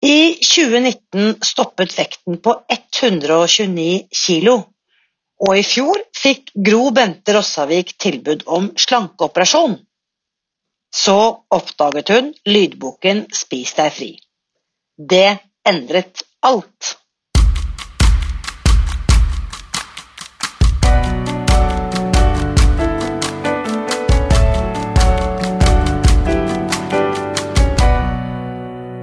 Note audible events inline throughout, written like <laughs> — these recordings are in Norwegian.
I 2019 stoppet vekten på 129 kilo, og i fjor fikk Gro Bente Rossavik tilbud om slankeoperasjon. Så oppdaget hun lydboken Spis deg fri. Det endret alt.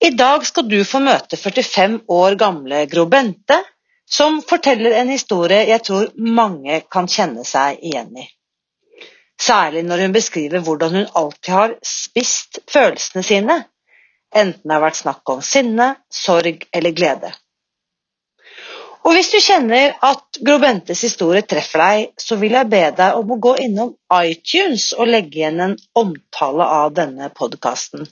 I dag skal du få møte 45 år gamle Gro Bente, som forteller en historie jeg tror mange kan kjenne seg igjen i. Særlig når hun beskriver hvordan hun alltid har spist følelsene sine, enten det har vært snakk om sinne, sorg eller glede. Og Hvis du kjenner at Gro Bentes historie treffer deg, så vil jeg be deg om å gå innom iTunes og legge igjen en omtale av denne podkasten.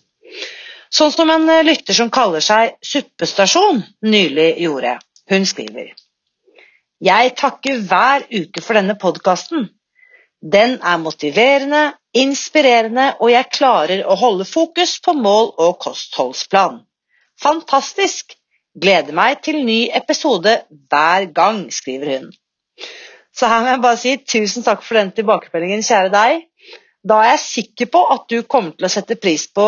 Sånn som en eh, lytter som kaller seg Suppestasjon nylig gjorde. Hun skriver Jeg takker hver uke for denne podkasten. Den er motiverende, inspirerende, og jeg klarer å holde fokus på mål og kostholdsplan. Fantastisk! Gleder meg til ny episode hver gang, skriver hun. Så her må jeg bare si tusen takk for den tilbakemeldingen, kjære deg. Da er jeg sikker på at du kommer til å sette pris på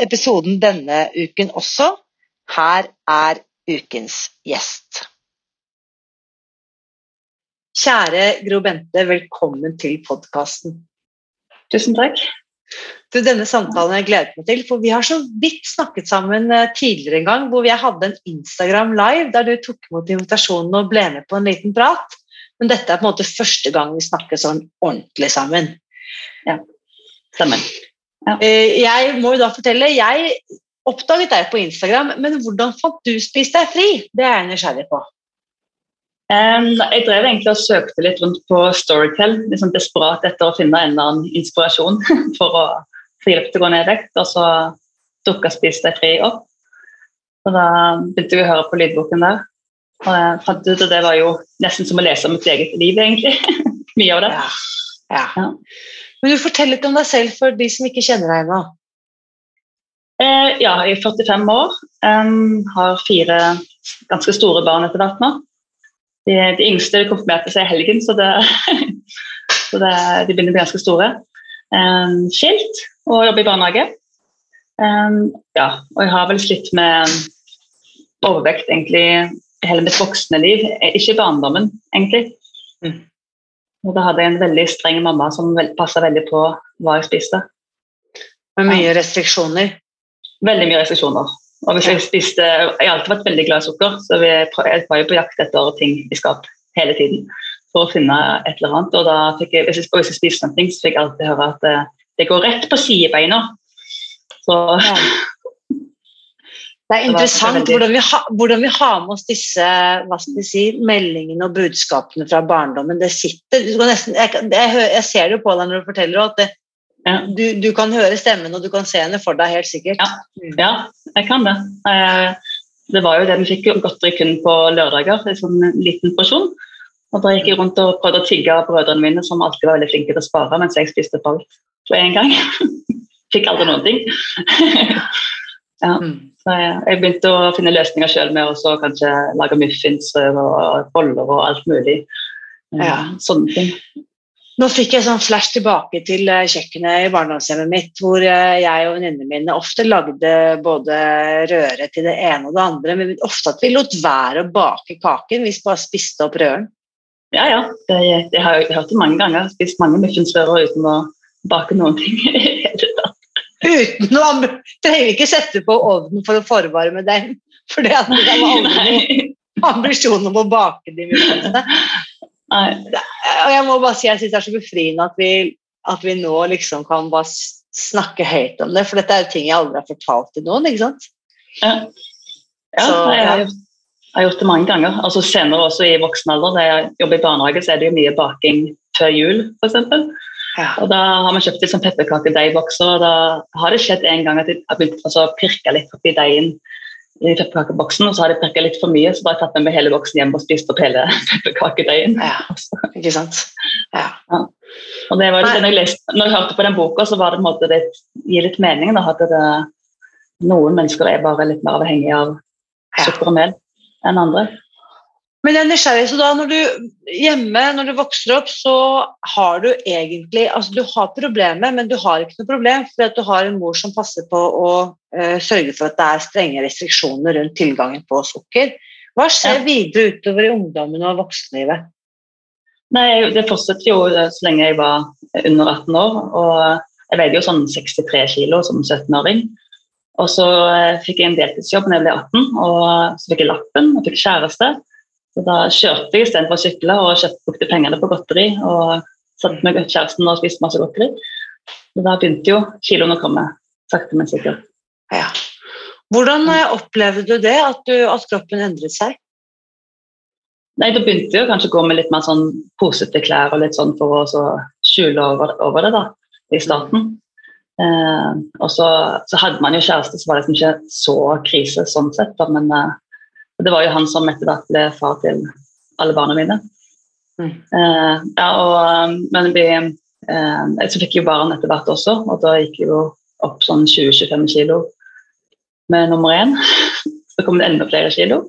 episoden denne uken også. Her er ukens gjest. Kjære Gro Bente, velkommen til podkasten. Tusen takk. Du, denne samtalen jeg gledet meg til, for vi har så vidt snakket sammen eh, tidligere en gang, hvor vi hadde en Instagram live der du tok imot invitasjonen og ble med på en liten prat. Men dette er på en måte første gang vi snakker sånn ordentlig sammen. Ja. Stemmer. Ja. Eh, jeg må jo da fortelle, jeg oppdaget deg på Instagram, men hvordan fant du Spis deg fri? Det er jeg nysgjerrig på. Um, jeg drev egentlig og søkte litt rundt på Storytel, liksom desperat etter å finne en eller annen inspirasjon <laughs> for å få hjelp til å gå ned i vekt, og så dukka Spis deg fri opp. Og Da begynte vi å høre på lydboken der. Og jeg fant ut at Det var jo nesten som å lese om mitt eget liv, egentlig. <laughs> Mye av det. Ja. Ja. ja. Men du forteller litt om deg selv for de som ikke kjenner deg ennå. Eh, ja, jeg er 45 år. Um, har fire ganske store barn etter hvert nå. De, de yngste konfirmerte seg i helgen, så, det, <laughs> så det, de begynner å bli ganske store. Um, skilt og jobber i barnehage. Um, ja, og jeg har vel slitt med overvekt egentlig hele mitt voksne liv. Ikke barndommen, egentlig. Mm. Og da hadde jeg en veldig streng mamma som passa veldig på hva jeg spiste. Med mye restriksjoner? Veldig mye restriksjoner. Og hvis jeg spiste Jeg har alltid vært veldig glad i sukker, så jeg var jo på jakt etter ting i skap hele tiden for å finne et eller annet. Og da fikk jeg, hvis jeg, spiste noe, så fikk jeg alltid høre at det, eh, det går rett på sidebeina. Så ja. <laughs> Det er interessant hvordan vi, ha, hvordan vi, har med oss disse hva skal vi si, meldingene og budskapene fra barndommen. Det sitter, nesten, jeg, jeg, jeg, ser det jo på deg når du forteller at det, ja. du, du, kan høre stemmen og du kan se henne for deg, helt sikkert. Ja, ja jeg kan det. Eh, det var jo det vi fikk godteri kun på lørdager, en sånn liten porsjon. Og Da gikk jeg rundt og prøvde å tigge av brødrene mine, som alltid var veldig flinke til å spare, mens jeg spiste på alt på en gang. <laughs> fikk aldri noen ting. <laughs> ja. Mm. Så jeg begynte å finne løsninger sjøl med å kanskje lage muffins og boller og alt mulig. Ja. Sånne ting. Nå fikk jeg sånn flash tilbake til eh, kjøkkenet i barndomshjemmet mitt, hvor eh, jeg og venninnene mine ofte lagde både røre til det ene og det andre, men ofte at vi lot være å bake kaken, vi bare spiste opp røren. Ja, ja. Det, det har jeg hørt det mange ganger. Spist mange muffinsrører uten å bake noen ting. Uten å Trenger ikke sette på ovnen for å forvarme den, for det var aldri <laughs> noen ambisjon om å bake de muffinsene. Og jeg må bare si jeg syns det er så befriende at vi, at vi, nå liksom kan bare snakke høyt om det, for dette er jo ting jeg aldri har fortalt til noen. ikke sant? Ja, ja så, jeg, har, jeg, har gjort det mange ganger. Altså Senere også i voksen alder, da jeg jobber i barnehage, så er det jo mye baking før jul, f.eks. Ja. Og Da har man kjøpt litt sånn pepperkakedeig-bokser, og da har det skjedd en gang at jeg har begynt altså, å pirke litt oppi deigen i pepperkakeboksen, og så har de pirka litt for mye, så da har jeg tatt med meg hele boksen hjem og spist opp hele <laughs> pepperkakedeigen. Ja, ikke sant? Ja. ja. Og det var det, når, jeg leste, når jeg hørte på den boka, så var det på en måte det gir litt mening. Da, at det, noen mennesker er bare litt mer avhengig av sukker og mel enn andre. Men jeg er nysgjerrig, så da når du hjemme, når du vokser opp, så har du egentlig altså Du har problemet, men du har ikke noe problem, fordi du har en mor som passer på å uh, sørge for at det er strenge restriksjoner rundt tilgangen på sukker. Hva skjer ja. videre utover i ungdommen og voksenlivet? Nei, Det fortsetter jo så lenge jeg var under 18 år. og Jeg veide jo sånn 63 kilo som 17-åring. Og så eh, fikk jeg en deltidsjobb da jeg ble 18, og så fikk jeg lappen og fikk kjæreste. Så da kjørte jeg istedenfor å sykle og kjøpte, brukte pengene på godteri. Og satte med kjæresten og spiste masse godteri. Så da begynte jo kiloene å komme, sakte, men sikkert. Ja. Hvordan eh, opplevde du det, at, du, at, kroppen endret seg? Nei, Da begynte jeg kanskje å gå med litt mer sånn posete klær og litt sånn for å skjule over, over, det da, i starten. Eh, og så, så, hadde man jo kjæreste, så var det liksom ikke så krise sånn sett. Da, men eh, det var jo han som etter hvert ble far til alle barna mine. Mm. Uh, ja, og, um, men vi, uh, så fikk jeg jo barn etter hvert også, og da gikk jeg jo opp sånn 20-25 kilo med nummer én. <laughs> Så kom det enda flere kilo.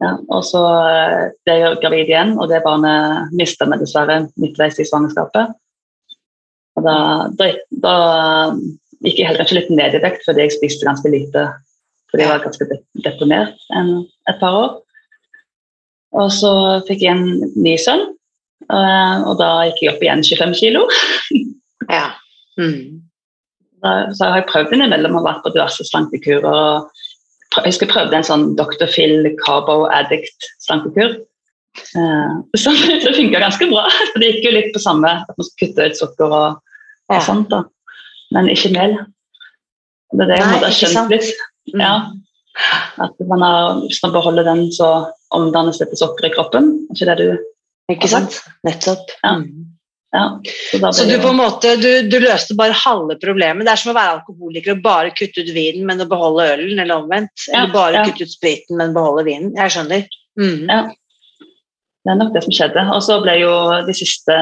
Ja, og så uh, ble jeg gravid igjen, og det barnet mista vi dessverre midtveis i svangerskapet. Og da, da, da gikk jeg heller kanskje litt ned i vekt fordi jeg spiste ganske lite fordi jeg var ganske deprimert et par år. Og så fikk jeg en ny sønn, eh, og da gikk jeg opp igjen 25 kilo. <laughs> ja. Mm. Da, så har jeg prøvd innimellom og vært på diverse slankekurer. Jeg husker jeg prøvde en sånn Dr. Phil Carbo Addict slankekur. Uh, så <laughs> det funka ganske bra. <laughs> for Det gikk jo litt på samme at man skulle kutte ut sukker og, og ja. sånt. da. Men ikke mel. Det er det jeg måtte ha skjønt litt. Mm. Ja. At man har, hvis man beholder den, så omdannes det til sukker i kroppen. Ikke det du Ikke sant? Nettopp. Ja. Mm. Ja, så, så du på en måte, du, du, løste bare halve problemet. Det er som å være alkoholiker og bare kutte ut vinen, men å beholde ølen, eller omvendt. Eller bare ja. kutte ut spriten, men beholde vinen. Jeg skjønner. Mm. Ja. Det er nok det som skjedde. Og så ble jo de siste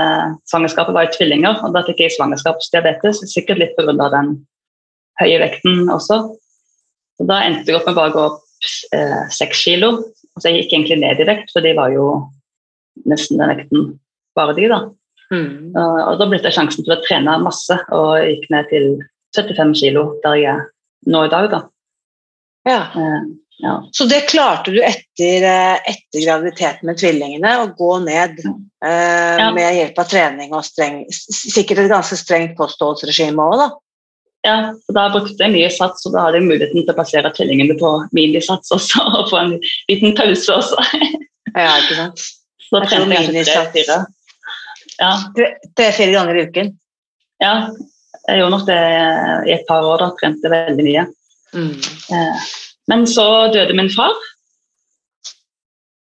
svangerskapet var jo tvillinger, og da fikk jeg svangerskapsdiabetes. Sikkert litt pga. den høye vekten også. Så da endte det opp med bare å gå opp eh, seks kilo. Så jeg gikk egentlig ned i vekt, for de var jo nesten den vekten bare de, da. Mm. Uh, og da ble det sjansen til å trene masse, og gikk ned til 75 kilo der jeg er nå i dag, da. Ja. Uh, ja. Så det klarte du etter, eh, etter graviditeten med tvillingene, å gå ned eh, ja. med hjelp av trening og streng, sikkert et ganske strengt kostholdsregime òg, da? Ja, så Da brukte jeg mye sats, og da hadde jeg muligheten til å plassere tvillingene på minisats også, <laughs> og få en liten pause også. ja, ikke sant. <laughs> Så trente jeg tre-fire. Ja. Tre-fire ganger i uken? Ja, jeg gjorde nok det i et par år. da, Trente veldig mye. Mm. Eh, men så døde min far.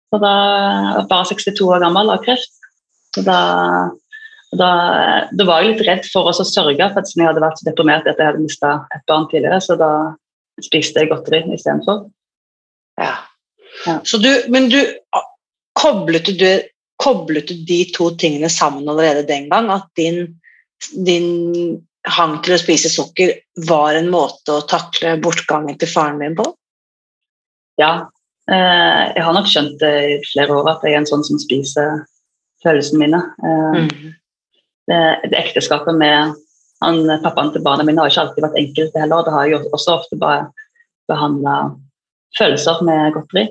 Så da var jeg bare 62 år gammel av kreft. Så da da, da, var jeg litt redd for å sørge, for at jeg hadde vært så deprimert at jeg hadde mista et barn tidligere. Så da spiste jeg godteri istedenfor. Ja. ja. Du, men du koblet, du koblet du de to tingene sammen allerede den gang? At din, din hang til å spise sukker var en måte å takle bortgangen til faren din på? Ja. Eh, jeg har nok skjønt det i flere år at jeg er en sånn som spiser følelsene mine. Eh, Mm. Det, det ekteskapet med han, pappaen til barna mine har ikke alltid vært enkelt heller. Det har jo også ofte bare behandla følelser med godteri.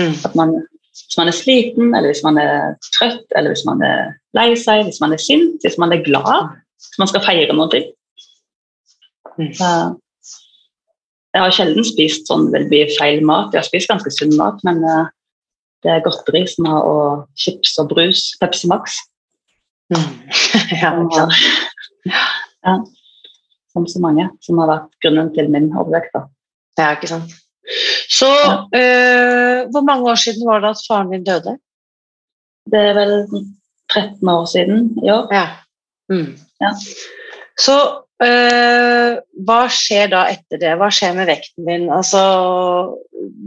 Mm. At man, hvis man er sliten, eller hvis man er trøtt, eller hvis man er lei seg, hvis man er sint, hvis man er glad, hvis man skal feire noe. Mm. Jeg har sjelden spist sånn veldig feil mat. Jeg har spist ganske sunn mat, men eh, det er godteri som har, og chips og brus, Pepsi Max. <laughs> ja, som, ikke sant. ja, som så mange, som har vært grunnen til min overvekt. Ja, ikke sant. Så Ja. eh, hvor mange år siden var det at faren din døde? Det er vel 13 år siden i år. Ja. Mm. Ja. Så øh, hva skjer da etter det? Hva skjer med vekten din? Altså,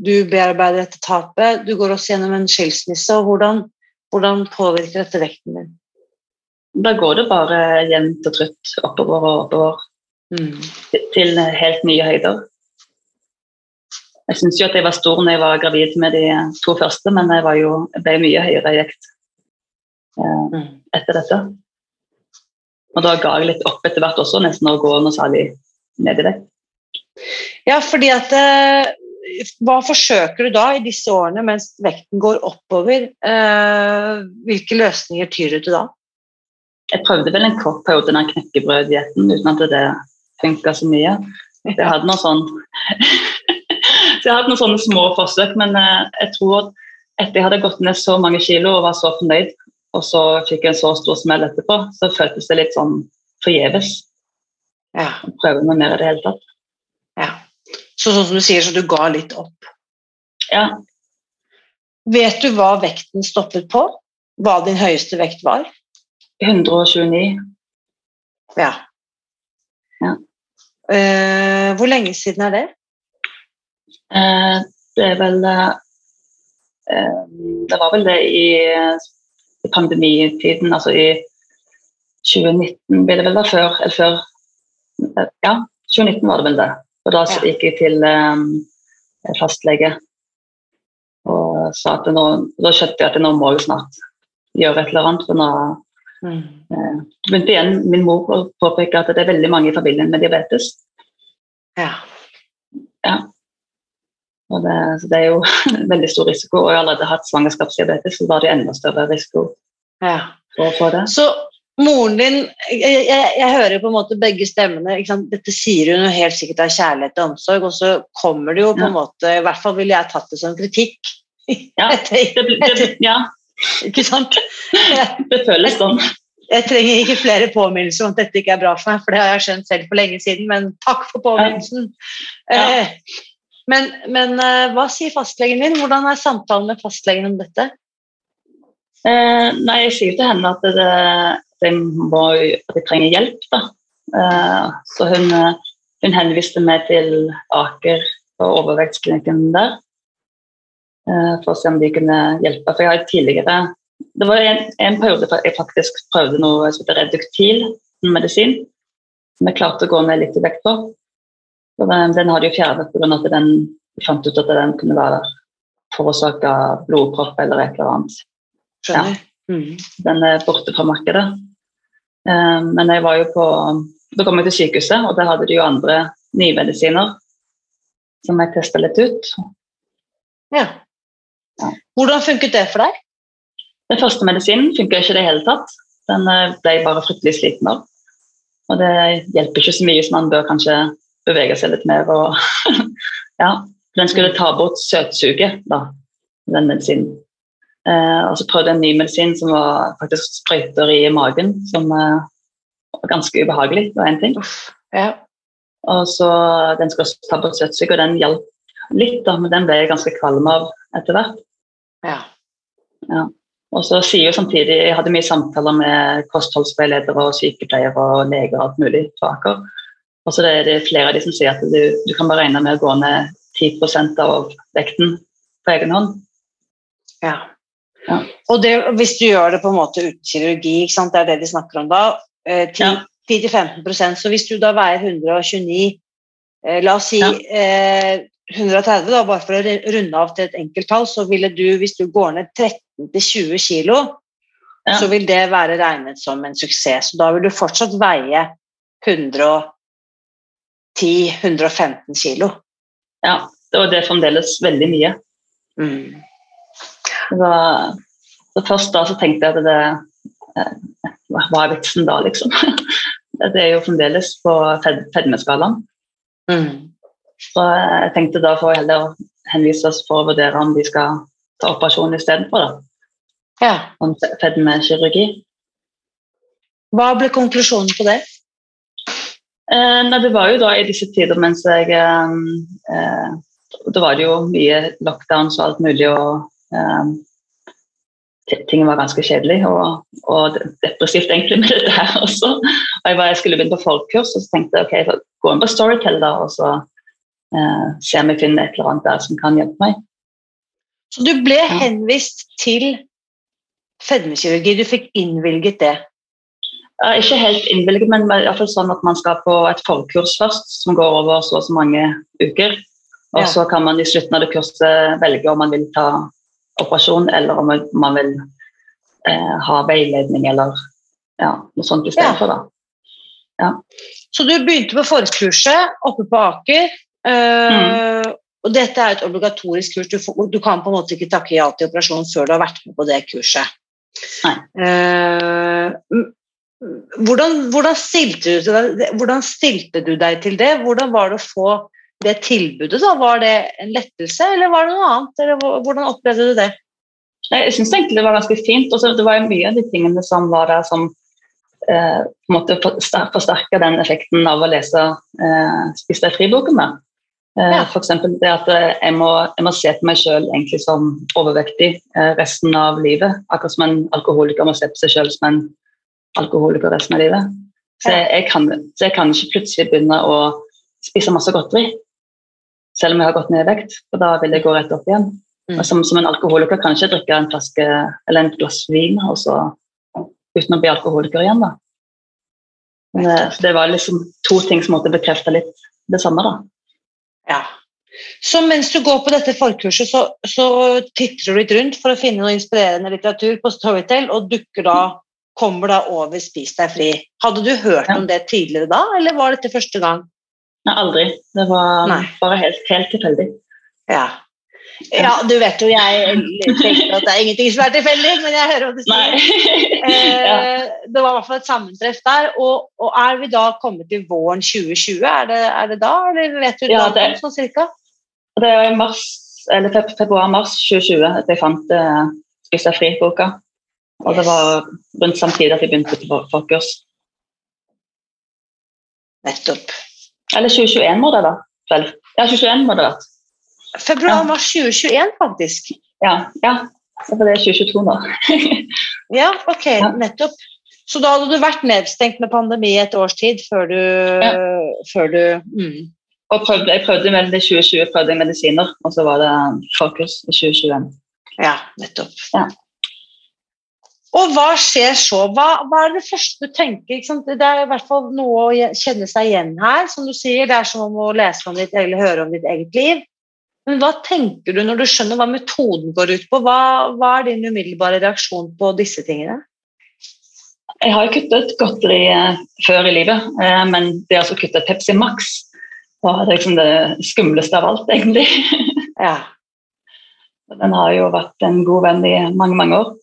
du bearbeider dette tapet, du går også gjennom en skilsmisse. og Hvordan, hvordan påvirker dette vekten din? Da går det bare jevnt og trutt oppover og oppover Mm. til- til helt nye høyder. Jeg syns jo at jeg var stor når jeg var gravid med de to første, men jeg, var jo, jeg ble mye høyere i vekt eh, Mm. etter dette. Og da ga jeg litt opp etter hvert også, nesten å gå noe særlig ned i vekt. Ja, fordi at eh, Hva forsøker du da i disse årene mens vekten går oppover? Eh, hvilke løsninger tyr du til da? Jeg prøvde vel en kort periode den knekkebrøddietten uten at det funka så mye. Jeg hadde noen sånn <laughs> så jeg hadde noen sånne små forsøk, men eh, jeg tror at etter jeg hadde gått ned så mange kilo og var så fornøyd, og så fikk jeg en så stor smell etterpå, så føltes det litt sånn forgjeves Ja, prøve noe mer i det hele tatt. ja. Så sånn som du sier, så du ga litt opp. Ja, Vet du hva vekten stoppet på? Hva din høyeste vekt var? 129. Ja. Ja. Uh, hvor lenge siden er det? Uh, det er vel eh, Det var vel det i, i pandemitiden, altså i 2019 ble det vel da før, eller før Ja, 2019 var det vel det. Og da Ja. gikk jeg til um, fastlege og sa at nå, da skjønte jeg at nå må jeg snart gjøre et eller annet. for nå eh, begynte igjen min mor å påpeke at det er veldig mange i familien med diabetes. Ja. Og det, så det er jo <laughs> veldig stor risiko. Og jeg har allerede hatt svangerskapsdiabetes, så var det enda større risiko ja. for å få det. Så moren din Jeg, jeg, jeg hører på en måte begge stemmene. Dette sier hun jo helt sikkert av kjærlighet og omsorg, og så kommer det jo på en måte I hvert fall ville jeg tatt det som kritikk. Ja, <laughs> det, det, det, ja, ikke sant? Det føles sånn. jeg trenger ikke flere påminnelser om at dette ikke er bra for meg, for det har jeg skjønt selv for lenge siden, men takk for påminnelsen. Ja. Eh, men men eh, hva sier fastlegen din? Hvordan er samtalen med fastlegen om dette? Eh, nei, jeg sier til henne at, det, det må, at jeg trenger hjelp. Da. Eh, så hun, eh, hun henviste meg til Aker og overvektsklinikken der. Eh, for å se om de kunne hjelpe. For jeg har tidligere Det var en, en periode jeg faktisk prøvde noe som heter reduktil medisin. Som jeg klarte å gå ned litt i vekt på. Den, den har de fjernet pga. at den fant ut at den kunne være forårsaka blodpropp eller et eller annet. Skjønner. Mm. Den er borte fra markedet. Eh, men jeg var jo på Da kom jeg til sykehuset, og der hadde de jo andre nye medisiner som jeg testa litt ut. Ja. Hvordan funket det for deg? Den første medisinen funka ikke i det hele tatt. Den eh, ble jeg bare fryktelig sliten av. Og det hjelper ikke så mye, som man bør kanskje bevege seg litt mer. Og <laughs> ja, den skulle ta bort søtsuget, da, den medisinen. Eh, og så prøvde jeg en ny medisin som var faktisk sprøyter i magen, som eh, var ganske ubehagelig. Det var én ting. Ja. Og så Den skulle også ta bort søtsuget, og den hjalp litt, da, men den ble jeg ganske kvalm av etter hvert. Ja. Og så sier jo samtidig, Jeg hadde mye samtaler med kostholdsveiledere og sykepleiere og leger og alt mulig på Aker. Og så er det flere av de som sier at du, du kan bare regne med å gå ned 10 av vekten på egen hånd. Ja. Ja. Og det, hvis du gjør det på en måte uten kirurgi, ikke sant? det er det de snakker om da, eh, 10 Ja. 10-15 så hvis du da veier 129, eh, la oss si Ja. eh, 130, da, bare for å runde av til et enkelt tall, så ville du, hvis du går ned 13-20 kilo, Ja. så vil det være regnet som en suksess. Så da vil du fortsatt veie 110-115 kilo. Ja, og det er fremdeles veldig mye. Mm. Så, så først da så tenkte jeg at det eh, hva er vitsen da, liksom? <laughs> Det er jo fremdeles på fed, fedmeskalaen. Mm. Så jeg tenkte da får jeg heller oss for å vurdere om de skal ta operasjon istedenfor. Ja. Om fedmekirurgi. Hva ble konklusjonen på det? Eh, nei, det var jo da i disse tider mens jeg eh, eh, Da var det jo mye lockdowns og alt mulig, og eh, ting var ganske kjedelig og, og depressivt egentlig med dette her også. Og jeg, var, jeg skulle begynne på forkurs, og så tenkte jeg ok, gå inn på Storytel da, og så se om jeg finner et eller annet der som kan hjelpe meg. Så du ble henvist til fedmekirurgi, du fikk innvilget det. Ja, ikke helt innvilget, men i hvert fall sånn at man skal på et forkurs først, som går over så og så mange uker. Og Ja. så kan man i slutten av det kurset velge om man vil ta operasjon, eller om man vil eh, ha veiledning eller ja, noe sånt i stedet Ja. for. da. Så du begynte på forkurset oppe på Aker. Øh, Og dette er et obligatorisk kurs. Du, får, du kan på en måte ikke takke ja til operasjon før du har vært med på det kurset. Eh, hvordan, hvordan, stilte du, deg- hvordan stilte du deg til det? Hvordan var det å få det tilbudet? da? Var det en lettelse, eller var det noe annet? Eller hvordan opplevde du det? Jeg syns egentlig det var ganske fint. og det var mye av de tingene som var der som eh, på en måte forsterka den effekten av å lese eh, Spis deg fri-boken. Eh, Ja. For eksempel det at eh, jeg må, jeg må se på meg sjøl som overvektig eh, resten av livet. Akkurat som en alkoholiker må se på seg sjøl som en alkoholiker resten av livet. Så jeg, jeg, kan, så jeg kan ikke plutselig begynne å spise masse godteri. Selv om jeg har gått ned i vekt, for da vil jeg gå rett opp igjen. Mm. Som, som en alkoholiker kan jeg ikke drikke en flaske eller en glass vin og så, uten å bli alkoholiker igjen. da. Men, eh, så det var liksom to ting som måtte bekrefte litt det samme. da. Ja. Så mens du går på dette forkurset, så, så titter du litt rundt for å finne noe inspirerende litteratur på Storytel, og dukker da, kommer da over Spis deg fri. Hadde du hørt Ja. om det tidligere da, eller var dette første gang? Nei, aldri. Det var Nei. bare helt, helt tilfeldig. Ja. Ja, du vet jo jeg tenker at det er ingenting som er tilfeldig, men jeg hører hva du sier. <laughs> ja. Eh, det var i hvert fall et sammentreff der. Og, og er vi da kommet til våren 2020? Er det, er det da, eller vet du Ja, det- sånn cirka? Det var i mars, eller februar-mars 2020 at jeg fant uh, Spis deg fri-boka. Og det var rundt samtidig at jeg begynte på forkurs. Nettopp. Eller 2021 må det da. Vel. Ja, 2021 må det ha vært. Februar-mars 2021, faktisk. Ja, ja. Så for det er 2022 nå. <laughs> Ja, ok, Ja. nettopp. Så da hadde du vært nedstengt med pandemi et års tid før du, før du mm. Og prøvde, jeg prøvde med det 2020 prøvde jeg medisiner, og så var det fokus i 2021. Ja, nettopp. Ja. Og hva skjer så? Hva, hva er det første du tenker? Det er i hvert fall noe å kjenne seg igjen her. Som du sier, det er som om å lese om ditt eller høre om ditt eget liv. Men hva tenker du når du skjønner hva metoden går ut på? Hva, hva er din umiddelbare reaksjon på disse tingene? Jeg har jo kuttet godteri eh, før i livet, eh, men det å altså kutte Pepsi Max var det liksom det skumleste av alt, <laughs> egentlig. Ja, Den har jo vært en god venn i mange, mange år.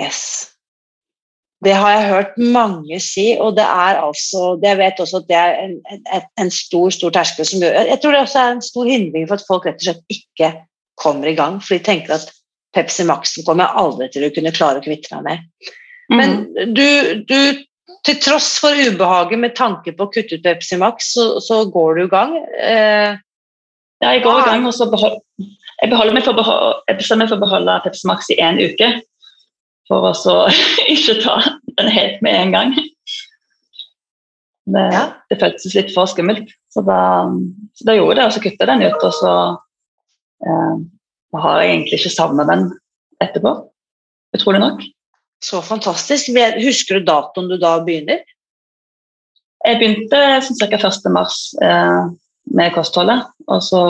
yes. Det har jeg hørt mange si, og det er altså Jeg vet også at det er en, en, en stor stor terskel som gjør Jeg tror det også er en stor hindring for at folk rett og slett ikke kommer i gang, for de tenker at Pepsi Max-en kommer jeg aldri til å kunne klare å kvitte meg med. Men Mhm. du, du, til tross for ubehaget med tanke på å kutte ut Pepsi Max, så, så går du i gang. Eh, Ja, jeg går i gang, og så behold, jeg, beholder meg for jeg bestemmer meg for å beholde Pepsi Max i én uke. For å <laughs> ikke ta den helt med en gang. Det, Ja. det føltes litt for skummelt. Så da, så da gjorde jeg det, og så kutta den ut. Og så eh, har jeg egentlig ikke savna den etterpå. Utrolig nok. så fantastisk. Husker du datoen du da begynner? Jeg begynte ca. 1. mars eh, med kostholdet, og så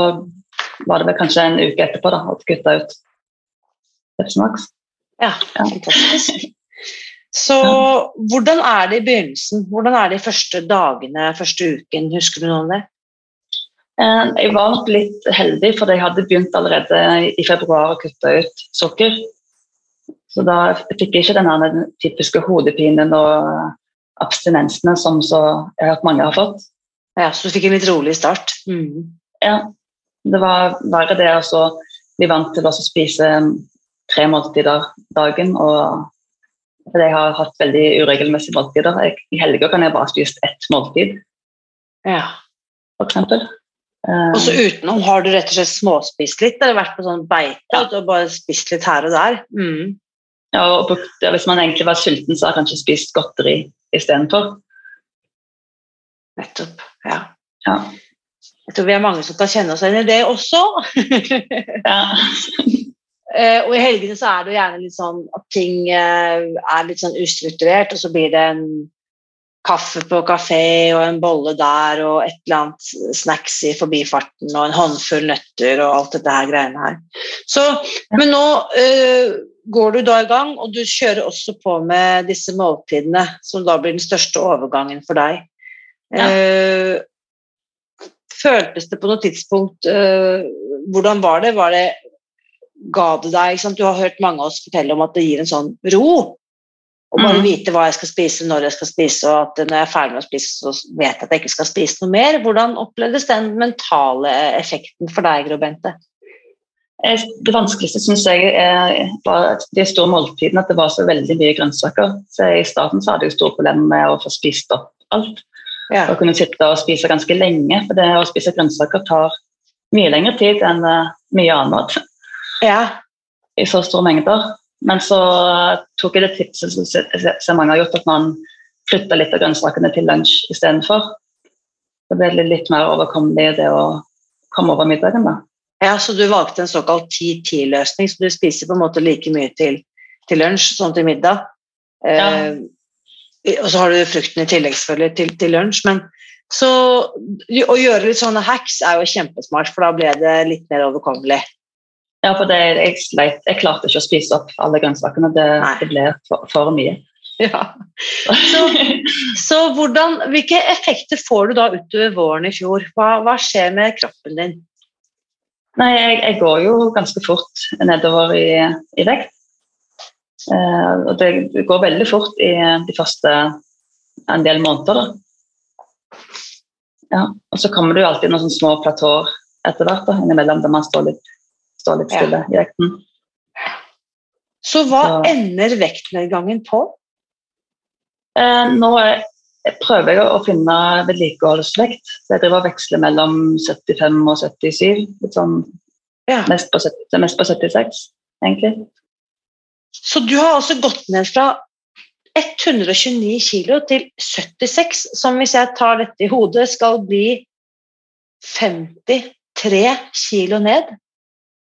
var det vel kanskje en uke etterpå da, at jeg kutta ut Pepsi Max. Ja, fantastisk. Så hvordan er det i begynnelsen? Hvordan er det de første dagene, første uken? Husker du noe om det? Eh, jeg var litt heldig, for jeg hadde begynt allerede i februar å kutte ut sukker. Så da fikk jeg ikke den typiske hodepinen og abstinensene som så jeg har hørt mange har fått. Ja, Så du fikk en litt rolig start? Mm. Ja. Det var verre det å bli vant til å spise tre måltider dagen. og jeg har hatt veldig uregelmessige måltider. I helger kan jeg bare spise ett måltid, ja. for eksempel. Og så utenom, har du rett og slett småspist litt? Eller vært på sånn beite ja. og bare spist litt her og der? Mm. Ja, og hvis man egentlig var sulten, så har jeg kanskje spist godteri istedenfor. Nettopp. Ja. ja. Jeg tror vi er mange som kan kjenne oss igjen i det også. <laughs> ja. Uh, og i helgene så er det jo gjerne litt sånn at ting uh, er litt sånn ustrukturert, og så blir det en kaffe på kafé og en bolle der og et eller annet snacks i forbifarten og en håndfull nøtter og alt dette her greiene her. Så, men nå uh, går du da i gang, og du kjører også på med disse måltidene, som da blir den største overgangen for deg. Ja. føltes det på noe tidspunkt Hvordan var det? Var det ga det deg Du har hørt mange av oss fortelle om at det gir en sånn ro. Å bare mm. vite hva jeg skal spise, når jeg skal spise, og at når jeg er ferdig med å spise, så vet jeg at jeg ikke skal spise noe mer. Hvordan opplevdes den mentale effekten for deg, Gro Bente? Det vanskeligste syns jeg var de store måltidene, at det var så veldig mye grønnsaker. Så I starten så hadde jeg store problemer med å få spist opp alt. Ja. Å kunne sitte og spise ganske lenge, for det å spise grønnsaker tar mye lengre tid enn uh, mye annen mat ja. i så store mengder. Men så tok jeg det tipset som mange har gjort, at man flytter litt av grønnsakene til lunsj istedenfor. Det ble litt mer overkommelig det å komme over middagen. da. Ja, Så du valgte en såkalt 10-10-løsning, så du spiser på en måte like mye til, til lunsj som til middag. Ja. Eh, og så har du frukten i tillegg selvfølgelig til, til lunsj. men så Å gjøre litt sånne hacks er jo kjempesmart, for da ble det litt mer overkommelig. Ja, for det, jeg, sleit, jeg klarte ikke å spise opp alle grønnsakene. Det, det ble for, for, mye. Ja. Så, så hvordan, hvilke effekter får du da utover våren i fjor? Hva, hva skjer med kroppen din? Nei, jeg, jeg, går jo ganske fort nedover i, i vekt. Eh, og det går veldig fort i de første en del måneder. Da. Ja, og så kommer det jo alltid noen små platåer etter hvert da, innimellom der man står litt stå litt stille ja. i vekten. Så hva Så. ender vektnedgangen på? Eh, nå jeg prøver jeg å finne vedlikeholdsvekt. Jeg driver og veksler mellom 75 og 77. Litt sånn, ja. mest, på 70, mest på 76, egentlig. Så du har altså gått ned fra 129 kilo til 76, som hvis jeg tar dette i hodet, skal bli 53 kilo ned?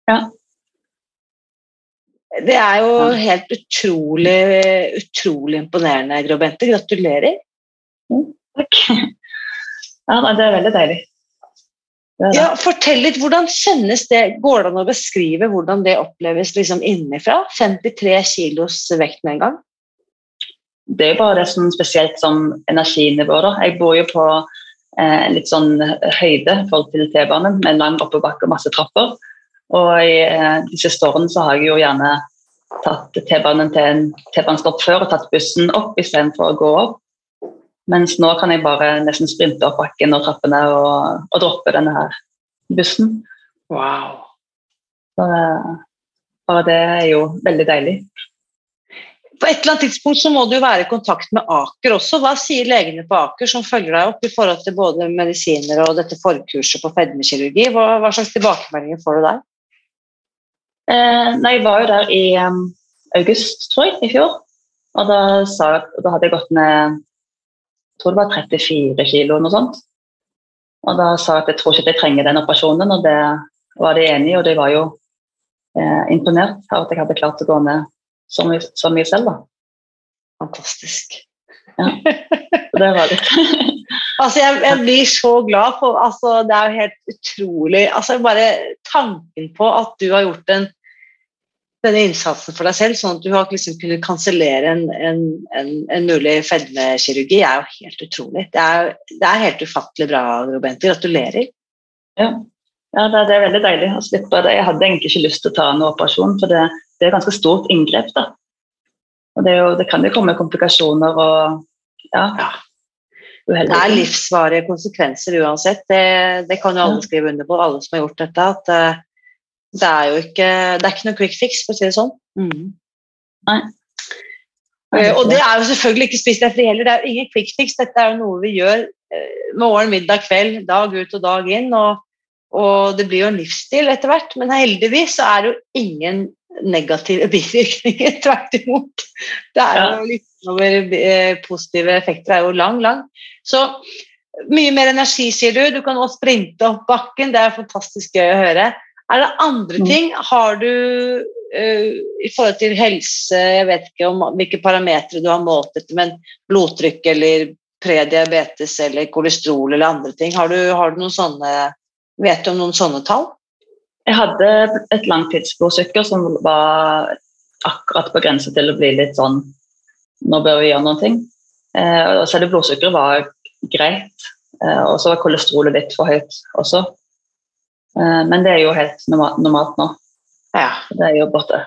Ja. Det er jo helt utrolig, utrolig imponerende, Gro Bente. Gratulerer. Mm, takk. Ja, det er veldig deilig. Det det. Ja, fortell litt, Hvordan kjennes det? Går det an å beskrive hvordan det oppleves liksom innenfra? 53 kilos vekt med en gang? Det er bare det som spesielt som energinivå. Da. Jeg bor jo på eh, litt sånn høyde i forhold til T-banen, med lang oppoverbakke og masse trapper. Og i eh, de siste årene så har jeg jo gjerne tatt T-banen til en T-banestopp før og tatt bussen opp istedenfor å gå opp. Mens nå kan jeg bare nesten sprinte opp bakken og trappene og, og droppe denne her bussen. Wow. Så, bare det er jo veldig deilig. På et eller annet tidspunkt så må du være i kontakt med Aker også. Hva sier legene på Aker som følger deg opp i forhold til både medisiner og dette forkurset på fedmekirurgi? Hva, hva slags tilbakemeldinger får du der? Eh, nei, jeg var jo der i um, august, tror jeg, i fjor. Og da, sa, da hadde jeg gått ned jeg tror det var 34 kilo, noe sånt. Og da sa jeg at jeg tror ikke jeg trenger den operasjonen, og det var de enig i. Og de var jo eh, imponert av at jeg hadde klart å gå ned så mye, så mye selv, da. Fantastisk. Ja, det var det. <laughs> altså, jeg, jeg, blir så glad for altså, Det er jo helt utrolig altså, Bare tanken på at du har gjort en denne innsatsen for deg selv, sånn at du har liksom kunnet kansellere en, en, en, en, mulig fedmekirurgi, er jo helt utrolig. Det er, det er helt ufattelig bra, Robente. Gratulerer. Ja, ja det, er veldig deilig å slippe det. Jeg hadde egentlig ikke lyst til å ta en operasjon, for det, det er et ganske stort inngrep. da. Og det, jo, det kan jo komme komplikasjoner og ja. ja. Det er livsvarige konsekvenser uansett. Det, det kan jo alle skrive under på, alle som har gjort dette. at uh, det er jo ikke, det er ikke noe quick fix, for å si det sånn. Mm. Nei. Uh, og det er jo selvfølgelig ikke spist etter heller. Det er jo ingen quick fix. Dette er jo noe vi gjør uh, morgen, middag, kveld, dag ut og dag inn. Og, og det blir jo en livsstil etter hvert. Men heldigvis så er det jo ingen negative <laughs> bivirkninger. Tvert imot. Det er jo litt over uh, positive effekter Det er jo lang, lang. Så mye mer energi, sier du. Du kan også sprinte opp bakken. Det er fantastisk gøy å høre. Er det andre mm. ting? Har du uh, i forhold til helse Jeg vet ikke om hvilke parametere du har målt etter, men blodtrykk eller prediabetes eller kolesterol eller andre ting. Har du, har du noen sånne Vet du om noen sånne tall? Jeg hadde et langtidsblodsukker som var akkurat på grensa til å bli litt sånn Nå bør vi gjøre noen ting. Eh, så det blodsukkeret var greit. Eh, og så var kolesterolet litt for høyt også. Eh, men det er jo helt normalt nå. Ja. Det er jo borte.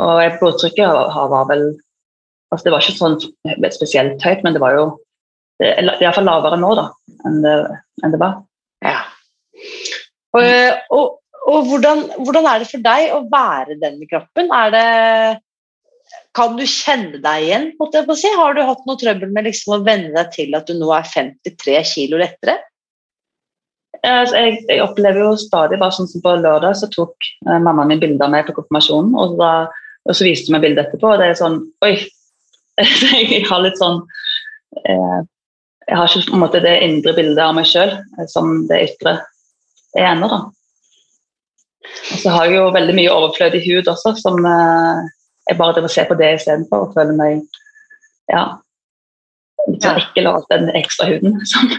Og blodtrykket var vel altså Det var ikke sånn spesielt høyt, men det var jo det er iallfall lavere nå da, enn det, enn det var. Ja. Og, og, og hvordan, hvordan, er det for deg å være den kroppen? Er det, kan du kjenne deg igjen? Måtte jeg Si? Har du hatt noe trøbbel med liksom å venne deg til at du nå er 53 kilo lettere? Altså, jeg, jeg, opplever jo stadig bare sånn som På lørdag så tok eh, mammaen min bilder av meg på konfirmasjonen, og, da, og så viste hun meg bildet etterpå, og det er sånn Oi! <laughs> jeg har litt sånn eh, Jeg har ikke på en måte det indre bildet av meg sjøl eh, som det ytre er ennå, da. Og så har jeg jo veldig mye overflødig hud også, som eh, jeg bare driver se på det istedenfor og føler meg ja, litt sånn ekkel av den ekstra huden <laughs> som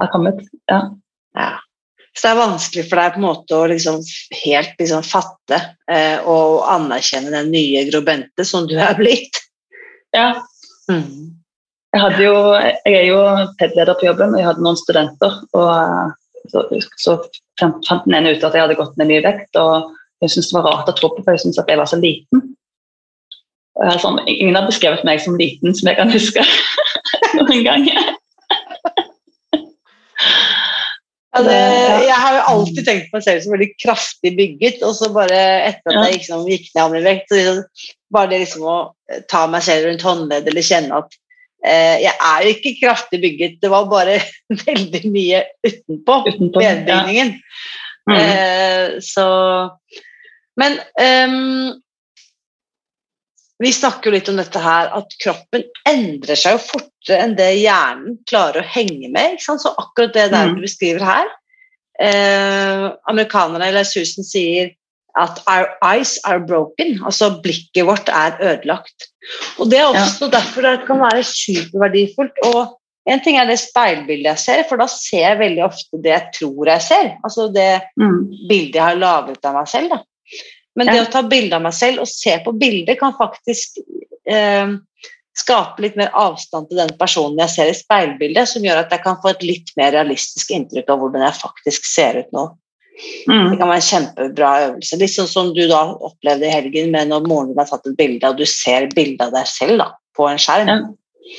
har kommet. ja. Ja. Så det er vanskelig for deg på en måte å liksom helt liksom fatte eh, og anerkjenne den nye Grobente som du er blitt. Ja. Mm. Jeg, jo, jeg, er jo PED-leder på jobben, og jeg hadde noen studenter. og Så, så fant, den ene ut at jeg hadde gått ned mye vekt, og hun syntes det var rart å tro på, for hun syntes at jeg var så liten. Sånn, ingen har beskrevet meg som liten, som jeg kan huske <laughs> noen ganger. Ja, det, jeg har jo alltid tenkt på meg selv som veldig kraftig bygget, og så bare etter at jeg liksom gikk ned i vekt, liksom, bare det liksom å ta meg selv rundt håndleddet eller kjenne at eh, jeg er jo ikke kraftig bygget, det var bare <laughs> veldig mye utenpå, utenpå benbygningen. Ja. Mm. Eh, så Men um, vi snakker jo litt om dette her, at kroppen endrer seg jo fortere enn det hjernen klarer å henge med. Så akkurat det der mm. du beskriver her eh, Amerikanerne eller Susan sier at 'our eyes are broken', altså blikket vårt er ødelagt. Og Det er også ja. derfor det kan være superverdifullt. og en ting er det speilbildet jeg ser, for da ser jeg veldig ofte det jeg tror jeg ser. Altså det mm. bildet jeg har laget av meg selv. Da. Men det å ta bilde av meg selv og se på bildet kan faktisk eh, skape litt mer avstand til den personen jeg ser i speilbildet, som gjør at jeg kan få et litt mer realistisk inntrykk av hvordan jeg faktisk ser ut nå. Mm. Det kan være en kjempebra øvelse. Litt sånn som du da opplevde i helgen med når moren din har tatt et bilde, og du ser bildet av deg selv da, på en skjerm. Ja.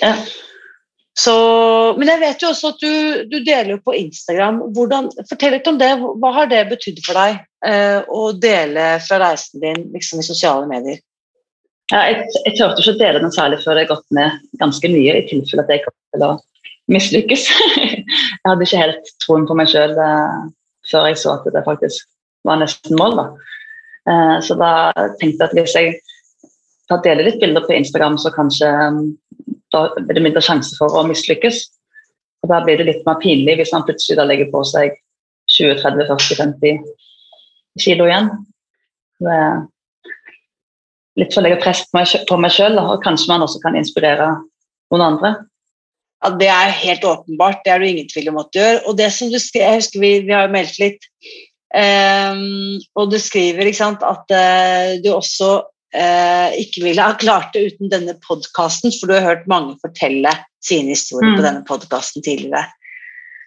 Ja. Så, men jeg vet jo også at du, du deler på Instagram. Hvordan, fortell litt om det. Hva har det betydd for deg eh, å dele fra reisen din liksom, i sosiale medier? Ja, jeg, jeg turte ikke å dele den særlig før har gått ned ganske mye, i tilfelle at jeg kom til å mislykkes. <laughs> jeg hadde ikke helt troen på meg sjøl eh, før jeg så at det faktisk var nesten mål. Da. Eh, så da tenkte jeg at hvis jeg deler litt bilder på Instagram, så kanskje da er det mindre sjanse for å mislykkes. Og Da blir det litt mer pinlig hvis man plutselig da legger på seg 20-30-40-50 kilo igjen. Det er litt for å legge press på meg sjøl, og kanskje man også kan inspirere noen andre. Ja, Det er helt åpenbart, det er det ingen tvil om at du gjør. Og det som du skrev, jeg husker vi, vi har meldt litt Um, og du skriver sant, at uh, du også uh, ikke ville ha klart det uten denne podkasten, for du har hørt mange fortelle sine historier mm. på denne podkasten tidligere.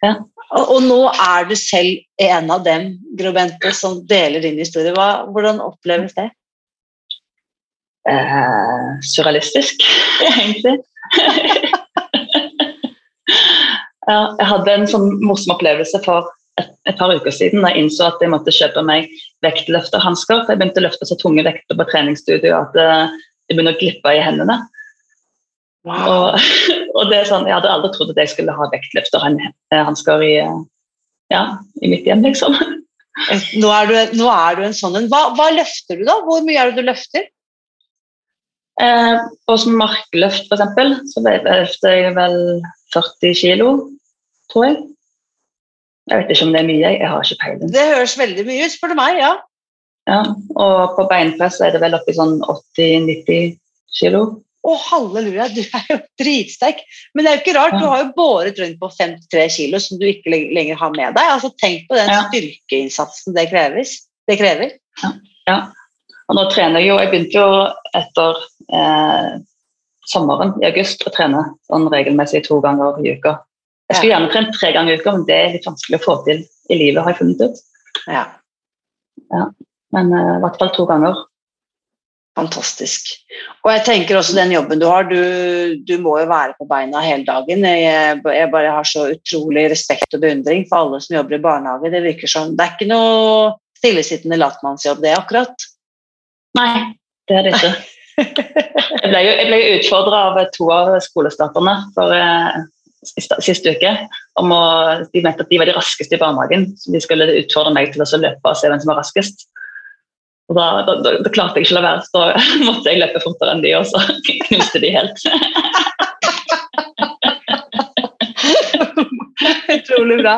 Ja. Og, og, nå er du selv en av dem, Grobente, som deler din historie. Hva, hvordan oppleves det? Eh, surrealistisk, egentlig. <laughs> ja, jeg hadde en sånn morsom opplevelse for et, et, par uker siden da jeg innså at jeg måtte kjøpe meg vektløfterhansker. Jeg begynte å løfte så tunge vekter på treningsstudio at det, det begynner å glippe i hendene. Wow. Og, <laughs> og, det er sånn, Jeg hadde aldri trodd at jeg skulle ha vektløfterhansker i, ja, i mitt hjem, liksom. Nå er du, nå er du en sånn en. Hva, hva, løfter du, da? Hvor mye er det du løfter? Eh, som markløft, f.eks., så løfter jeg vel 40 kilo, tror jeg. Jeg vet ikke om det er mye, jeg har ikke peiling. Det høres veldig mye ut, spør du meg, ja. ja. Og på beinpress er det vel oppi sånn 80-90 kilo. Å, halleluja, du er jo dritsterk. Men det er jo ikke rart, ja. du har jo båret rundt på 53 kilo som du ikke lenger har med deg. Altså, Tenk på den ja. styrkeinnsatsen det, kreves, det krever. Ja. ja. Og nå trener jeg jo Jeg begynte jo etter eh, sommeren i august å trene sånn regelmessig to ganger i uka. Jeg skulle gjerne trent tre ganger i uka, men det er litt vanskelig å få til i livet, har jeg funnet ut. Ja. ja. Men uh, i hvert fall to ganger. Fantastisk. Og jeg tenker også den jobben du har, du, du må jo være på beina hele dagen. Jeg, jeg, bare har så utrolig respekt og beundring for alle som jobber i barnehage. Det virker som Det er ikke noe stillesittende latmannsjobb, det akkurat? Nei, det er det ikke. <laughs> Jeg ble jo, jeg utfordra av to av skolestarterne for eh, siste uke om å, de mente at de var de raskeste i barnehagen. så De skulle utfordre meg til å løpe og se hvem som var raskest. Og da, da, da, da klarte jeg ikke å la være, så <laughs> måtte jeg løpe fortere enn de, og så <laughs> knuste de helt. <laughs> <laughs> Utrolig bra.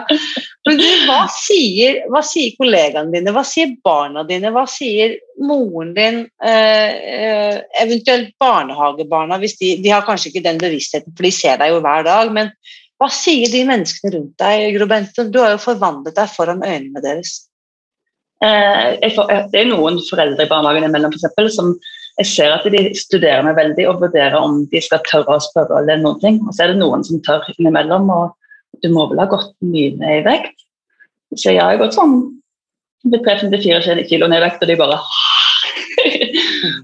Men du, hva sier, hva sier, kollegaene dine, hva sier barna dine, hva sier moren din, eh, eh, eventuelt barnehagebarna, hvis de, de, har kanskje ikke den bevisstheten, for de ser deg jo hver dag, men hva sier de menneskene rundt deg, Gro? Du har jo forvandlet deg foran øynene deres. Eh, får, det er noen foreldre i barnehagen imellom for eksempel, som jeg ser at de studerer meg veldig og vurderer om de skal tørre å spørre eller noen ting. Og så er det noen som tør innimellom. og du må vel ha gått mye ned i vekt? Så jeg har gått sånn 3-4 kilo ned i vekt, og de bare <laughs>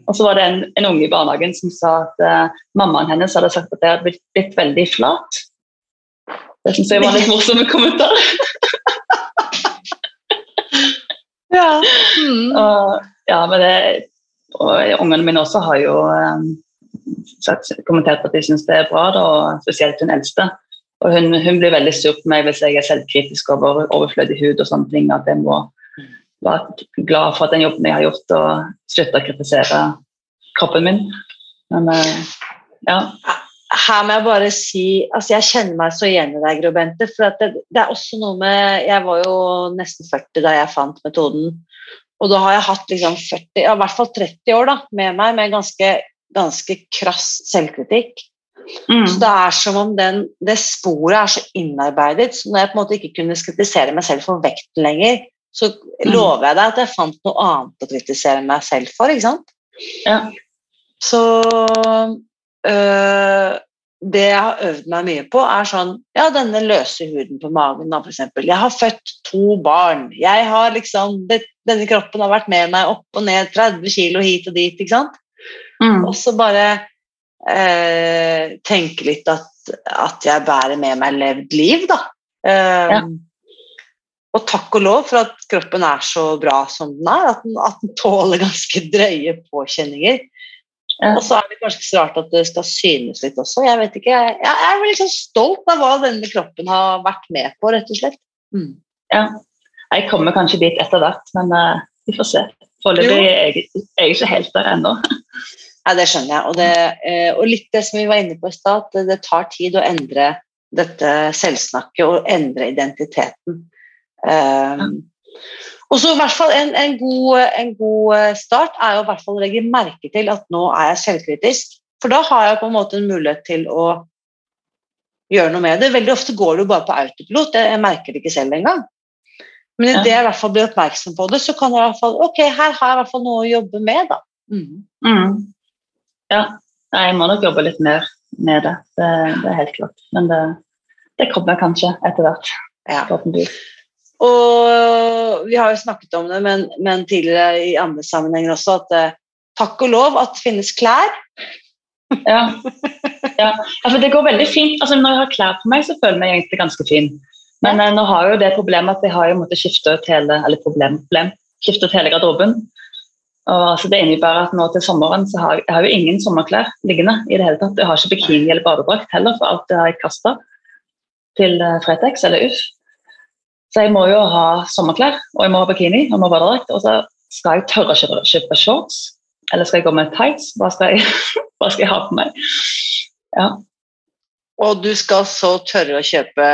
Og så var det en, en, unge i barnehagen som sa at uh, mammaen hennes hadde sagt at jeg hadde blitt, blitt veldig flat. Det syns jeg var en litt morsom <laughs> kommentar. ja. Mm. <laughs> Og, ja, men det, og ungene mine også har jo um, sagt, kommentert at de syns det er bra, da, og spesielt hun eldste. Og hun, hun, blir veldig sur på meg hvis jeg er selvkritisk over overflødig hud og sånne ting. At jeg må være glad for at den jobben jeg har gjort, og slutte å kritisere kroppen min. Men uh, ja. Her må jeg bare si altså Jeg kjenner meg så igjen i deg, Gro Bente. For det, det, er også noe med Jeg var jo nesten 40 da jeg fant metoden. Og da har jeg hatt liksom 40, ja, i hvert fall 30 år da, med meg med ganske, ganske krass selvkritikk. Mm. Så Det er som om den, det sporet er så innarbeidet. så Når jeg på en måte ikke kunne kritisere meg selv for vekten lenger, så mm. lover jeg deg at jeg fant noe annet å kritisere meg selv for. ikke sant? Ja. Så øh, det jeg har øvd meg mye på, er sånn Ja, denne løse huden på magen, da, f.eks. Jeg har født to barn. Jeg har liksom det, Denne kroppen har vært med meg opp og ned 30 kilo hit og dit. ikke sant? Mm. Og så bare eh, tenke litt at, at, jeg bærer med meg levd liv, da. Eh, ja. Og takk og lov for at kroppen er så bra som den er, at den, at den tåler ganske drøye påkjenninger. Ja. Og så er det kanskje ikke så rart at det skal synes litt også. Jeg vet ikke, jeg, jeg er veldig så stolt av hva denne kroppen har vært med på, rett og slett. Mm. Ja. Jeg kommer kanskje dit etter hvert, men uh, vi får se. Foreløpig er jeg, er jeg ikke helt der ennå. <laughs> Ja, det skjønner jeg. Og, det, eh, og litt det som vi var inne på i stad, at det tar tid å endre dette selvsnakket og endre identiteten. Um, og så i hvert fall en, en, god, en, god, eh, start er jo i hvert fall å legge merke til at nå er jeg selvkritisk. For da har jeg på en måte en mulighet til å gjøre noe med det. Veldig ofte går det jo bare på autopilot, jeg merker det ikke selv engang. Men idet jeg i hvert fall blir oppmerksom på det, så kan jeg i hvert fall Ok, her har jeg i hvert fall noe å jobbe med, da. Mm. Mm. Ja, jeg må nok jobbe litt mer med det. Det, det er helt klart. Men det, det kommer kanskje etter hvert. Ja. forhåpentligvis. Og vi har jo snakket om det, men, men tidligere i andre sammenhenger også, at eh, takk og lov at det finnes klær. Ja. ja. Altså, det går veldig fint. Altså, når jeg har klær på meg, så føler jeg meg egentlig ganske fin. Men eh, nå har jo det problemet at jeg har jo måttet skifte ut hele eller problem, problem, skifte ut hele garderoben. Og altså, Det innebærer at nå til sommeren så har jeg, jeg har jo ingen sommerklær liggende. i det hele tatt. Jeg har ikke bikini eller badedrakt heller, for alt det har jeg kasta til eh, Fretex eller Uff. Så jeg må jo ha sommerklær, og jeg må ha bikini og må badedrakt. Og så skal jeg tørre å kjøpe, shorts, eller skal jeg gå med tights? Hva skal jeg, <laughs> hva skal jeg ha på meg? Ja. Og du skal så tørre å kjøpe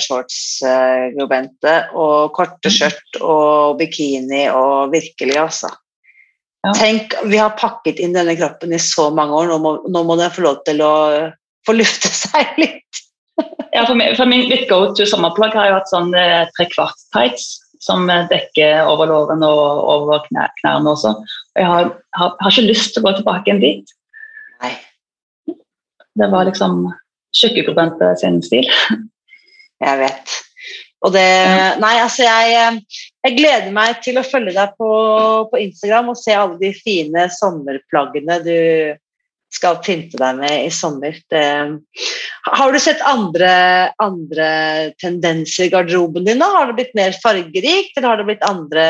shorts, eh, og korte skjørt og bikini og virkelig, altså. Ja. Tenk, vi har pakket inn denne kroppen i så mange år, nå må, nå må den få lov til å få lufte <laughs> seg litt. Ja, for, min, for min, mitt go to sommerplagg har jo hatt sånn eh, trekvart tights som eh, dekker over lårene og over knæ, knærne også. Og jeg har, har, har ikke lyst til å gå tilbake igjen dit. Nei. Det var liksom tjukkegrubente sin stil. Jeg vet. Og det Nei, altså, jeg, jeg gleder meg til å følge deg på, på Instagram og se alle de fine sommerplaggene du skal pynte deg med i sommer. Det, har du sett andre, andre tendenser i garderoben din? nå? Har det blitt mer fargerikt, eller har det blitt andre,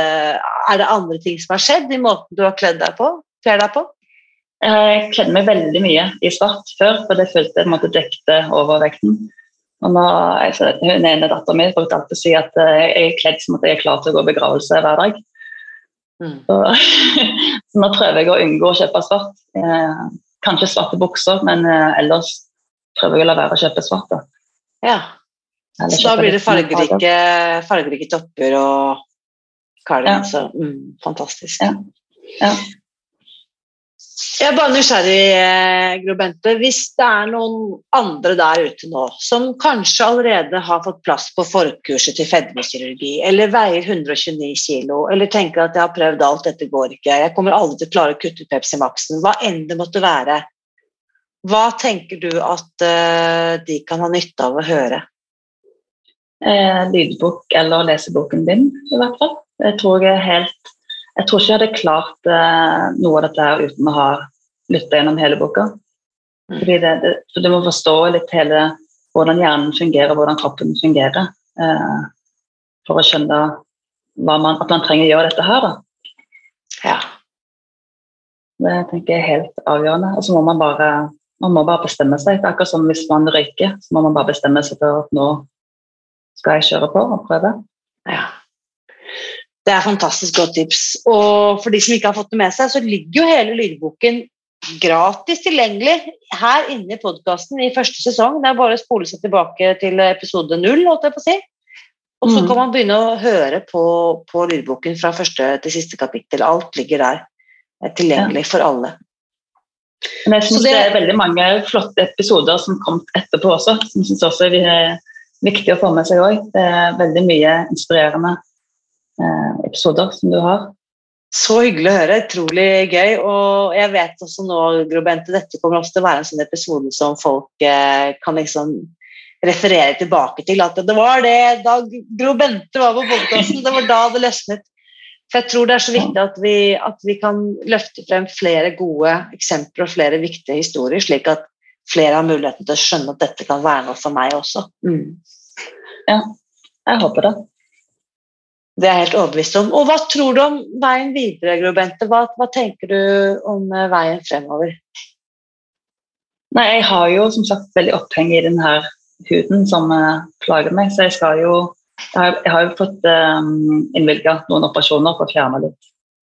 er det andre ting som har skjedd i måten du har kledd deg på? Kler deg på? Jeg kledde meg veldig mye i svart før, for det følte jeg måtte dekte overvekten. Og nå, altså, hun ene datteren min brukte alltid å si at eh, jeg er kledd som at jeg er klar til å gå i begravelse hver dag. Mm. Så, <laughs> så nå prøver jeg å unngå å kjøpe svart. Eh, kanskje svarte bukser, men eh, ellers prøver jeg å la være å kjøpe svart. Ja. Eller Så da blir det fargerike, fargerike topper og cardigans. Ja. Mm, fantastisk. Ja. Ja. Jeg er bare nysgjerrig, eh, Gro Bente. Hvis det er noen andre der ute nå som kanskje allerede har fått plass på forkurset til fedmekirurgi, eller veier 129 kg, eller tenker at jeg har prøvd alt, dette går ikke, jeg kommer aldri til å klare å kutte ut Pepsi Max-en, hva enn det måtte være, hva tenker du at eh, de kan ha nytte av å høre? eh, lydbok eller leseboken din, i hvert fall. Jeg tror jeg er helt Jeg tror ikke jeg hadde klart eh, noe av dette her uten å ha lytta gjennom hele boka. Mm. Fordi det, det, så du må forstå litt hele hvordan hjernen fungerer, hvordan kroppen fungerer, eh, for å skjønne man, at man trenger å gjøre dette her. Da. Ja. Det tenker jeg er helt avgjørende. Og så må man bare man må bare bestemme seg. Det er akkurat som hvis man røyker, så må man bare bestemme seg for at nå skal jeg kjøre på og prøve. Ja. Det er fantastisk godt tips. Og for de som ikke har fått det med seg, så ligger jo hele lydboken gratis tilgjengelig her inne i podkasten i første sesong. Det er bare å spole seg tilbake til episode null, holdt jeg på å si. Og så Mm. kan man begynne å høre på, på lydboken fra første til siste kapittel. Alt ligger der eh, tilgjengelig for alle. Men jeg syns det- det... er veldig mange flotte episoder som kom etterpå også, som jeg synes også er viktig å få med seg òg. Det er veldig mye inspirerende episoder som du har. Så hyggelig å høre. Utrolig gøy. Og jeg vet også nå, Gro Bente, dette kommer også til å være en sånn episode som folk eh, kan liksom referere tilbake til. At det var det da Gro Bente var på podkasten, det var da det løsnet. For jeg tror det er så viktig at vi, at vi kan løfte frem flere gode eksempler og flere viktige historier, slik at flere har muligheten til å skjønne at dette kan være noe for meg også. Mm. Jeg håper det. Det er jeg helt overbevist om. Og hva tror du om veien videre, Gro Bente? Hva, hva tenker du om eh, veien fremover? Nei, jeg har jo som sagt veldig oppheng i denne huden som eh, plager meg, så jeg skal jo Jeg har, jo fått um, innvilga noen operasjoner for å fjerne litt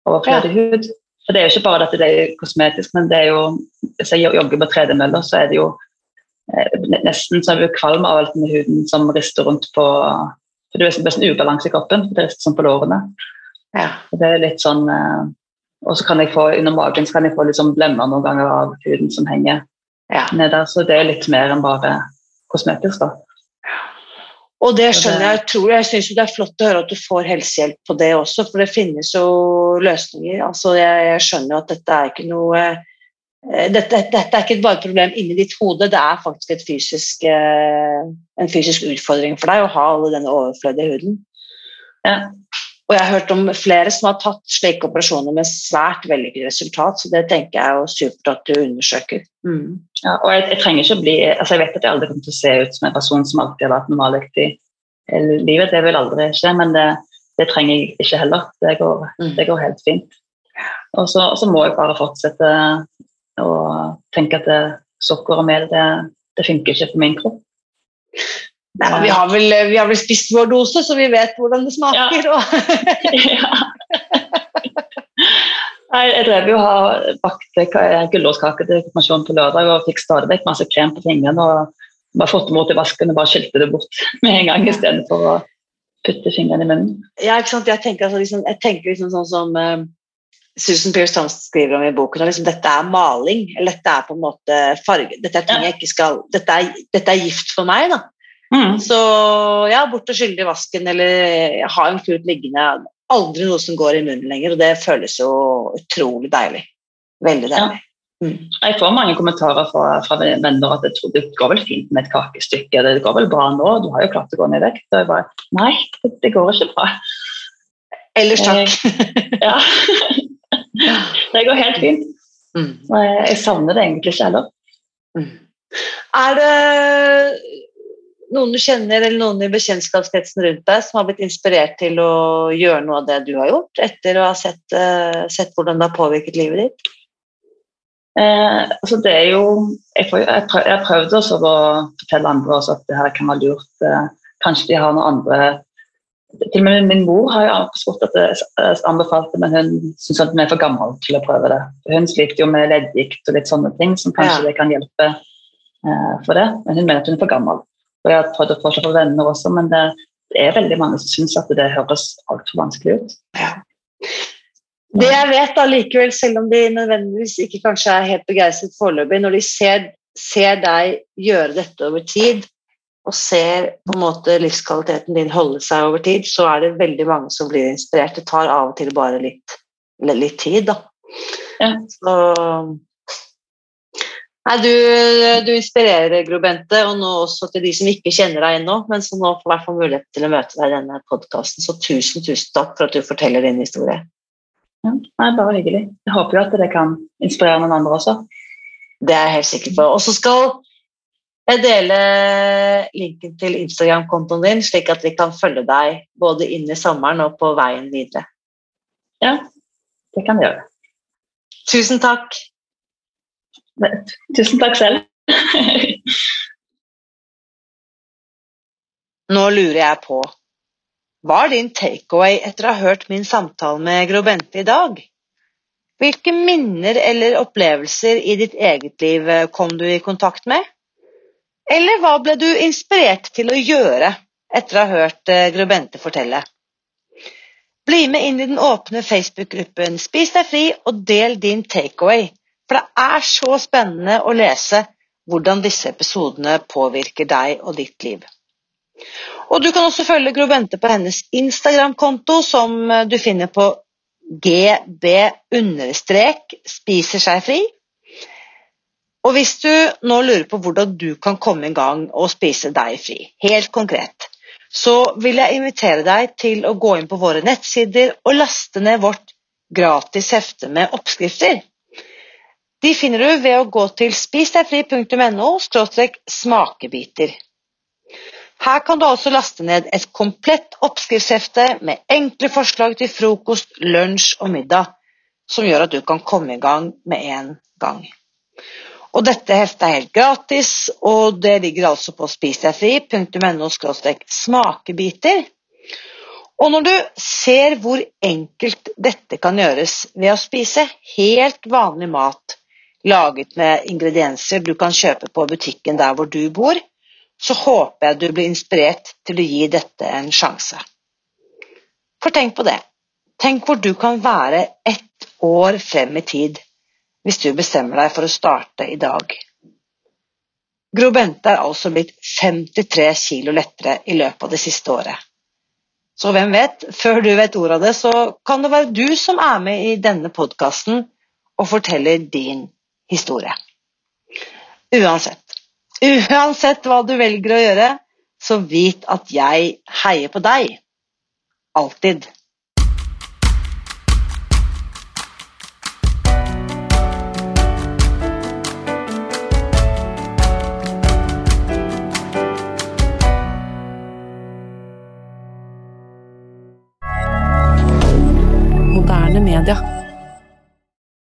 overflødig hud. For det er jo ikke bare at det er kosmetisk, men det er jo hvis jeg jogger på tredemølla, så er det jo eh, nesten så er jeg kvalm av alt med huden som rister rundt på for Det er nesten ubalanse i kroppen, det rister sånn på lårene. Ja. Det er litt sånn eh, Og så kan jeg få under magen så kan jeg få litt sånn blemmer noen ganger av huden som henger ja. der, så det er litt mer enn bare kosmetisk. da. Og det skjønner jeg. tror Jeg syns det er flott å høre at du får helsehjelp på det også, for det finnes jo løsninger. Altså, jeg, jeg skjønner at dette er ikke noe eh, dette, dette, er ikke bare et problem inni ditt hode, det er faktisk fysisk, eh, en fysisk utfordring for deg å ha alle denne overflødige huden. Ja. Og jeg har hørt om flere som har tatt slike operasjoner med svært vellykket resultat, så det tenker jeg er supert at du undersøker. Mm. Ja, og jeg, jeg, trenger ikke å bli, altså jeg vet at jeg aldri kommer til å se ut som en person som alltid har vært normalvektig i livet, det vil aldri skje, men det, det trenger jeg ikke heller. Det går, mm. det går helt fint. Og så, og så, må jeg bare fortsette å tenke at det, sukker og mel, det, det funker ikke for min kropp. Nei, vi, har vel, vi, har vel, spist vår dose, så vi vet hvordan det smaker. Ja. <laughs> Jeg drev jo har bakt gulrotkake til konfirmasjonen på lørdag og fikk stadig vekk masse krem på fingrene. og bare fått bort i vasken og bare skilte det bort <laughs> med en gang istedenfor å putte fingrene i munnen. Ja, ikke sant? Jeg tenker, altså, liksom, jeg tenker liksom sånn som uh, Susan Pierce Thompson skriver om i boken, liksom, dette er maling. eller Dette er på en måte farge, dette er ting jeg ikke skal, dette er, dette er gift for meg. da. Mm. Så ja, bort og skylle i vasken eller ha en klut liggende. Aldri noe som går i munnen lenger, og det føles jo utrolig deilig. Veldig deilig. Ja. Mm. Jeg får mange kommentarer fra, fra venner at jeg tror, det går vel fint med et kakestykke. Det går vel bra nå, du har jo klart å gå ned i vekt. Og jeg bare Nei, det, det går ikke bra. Ellers takk. <laughs> ja. <laughs> det går helt fint. Mm. Og jeg, savner det egentlig heller. Mm. Er det noen du kjenner eller noen i bekjentskapskretsen rundt deg som har blitt inspirert til å gjøre noe av det du har gjort, etter å ha sett, uh, sett hvordan det har påvirket livet ditt? Eh, altså det er jo Jeg, har jeg, prøv, jeg prøvde også å fortelle andre også at det her kan være lurt. Eh, kanskje de har noen andre Til og med min mor har jo spurt at jeg anbefalte, men hun syns at hun er for gammel til å prøve det. Hun sliter jo med leddgikt og litt sånne ting som kanskje ja. det kan hjelpe eh, for det, men hun mener at hun er for gammel. Og jeg har prøvd å få for venner også, men det, det er veldig mange som syns at det høres altfor vanskelig ut. Ja. Det jeg vet allikevel, selv om de nødvendigvis ikke kanskje er helt begeistret foreløpig, når de ser, ser, deg gjøre dette over tid, og ser på en måte livskvaliteten din holde seg over tid, så er det veldig mange som blir inspirert. Det tar av og til bare litt, litt tid, da. Ja. Så Nei, du, du, inspirerer, Gro Bente, og nå også til de som ikke kjenner deg ennå, men som nå får hvert fall mulighet til å møte deg i denne podkasten. Så tusen, tusen takk for at du forteller din historie. Ja, nei, bare hyggelig. Jeg håper jo at det kan inspirere noen andre også. Det er jeg helt sikker på. Og så skal jeg deler linken til Instagram-kontoen din, slik at vi kan følge deg både inn i sommeren og på veien videre. Ja, det kan vi gjøre. Tusen takk. Tusen takk selv. Nå lurer jeg på Hva er din takeaway etter å ha hørt min samtale med Grobente i dag? Hvilke minner eller opplevelser i ditt eget liv eh, kom du i kontakt med? Eller hva ble du inspirert til å gjøre etter å ha hørt Grubente Gro Bente fortelle? Bli med inn i den åpne Facebook-gruppen Spis deg fri og del din takeaway for det er så spennende å lese hvordan disse episodene påvirker deg og ditt liv. Og Du kan også følge Gro Bente på hennes Instagram-konto, som du finner på gb-spiser seg fri. Og hvis du nå lurer på hvordan du kan komme i gang og spise deg fri, helt konkret, så vil jeg invitere deg til å gå inn på våre nettsider og laste ned vårt gratis hefte med oppskrifter. De finner du ved å gå til spisdegfri.no smakebiter. Her kan du også laste ned et komplett oppskriftshefte med enkle forslag til frokost, lunsj og middag, som gjør at du kan komme i gang med en gang. Og Dette heftet er helt gratis, og det ligger altså på spisdegfri.no smakebiter. Og når du ser hvor enkelt dette kan gjøres ved å spise helt vanlig mat, laget med ingredienser du kan kjøpe på butikken der hvor du bor, så håper jeg du blir inspirert til å gi dette en sjanse. For tenk på det. Tenk hvor du kan være ett år frem i tid hvis du bestemmer deg for å starte i dag. Gro Bente er altså blitt 53 kilo lettere i løpet av det siste året. Så hvem vet, før du vet ordet av det, så kan det være du som er med i denne podkasten og forteller din historie. Uansett, uansett hva du velger å gjøre, så vit at jeg heier på deg. Alltid.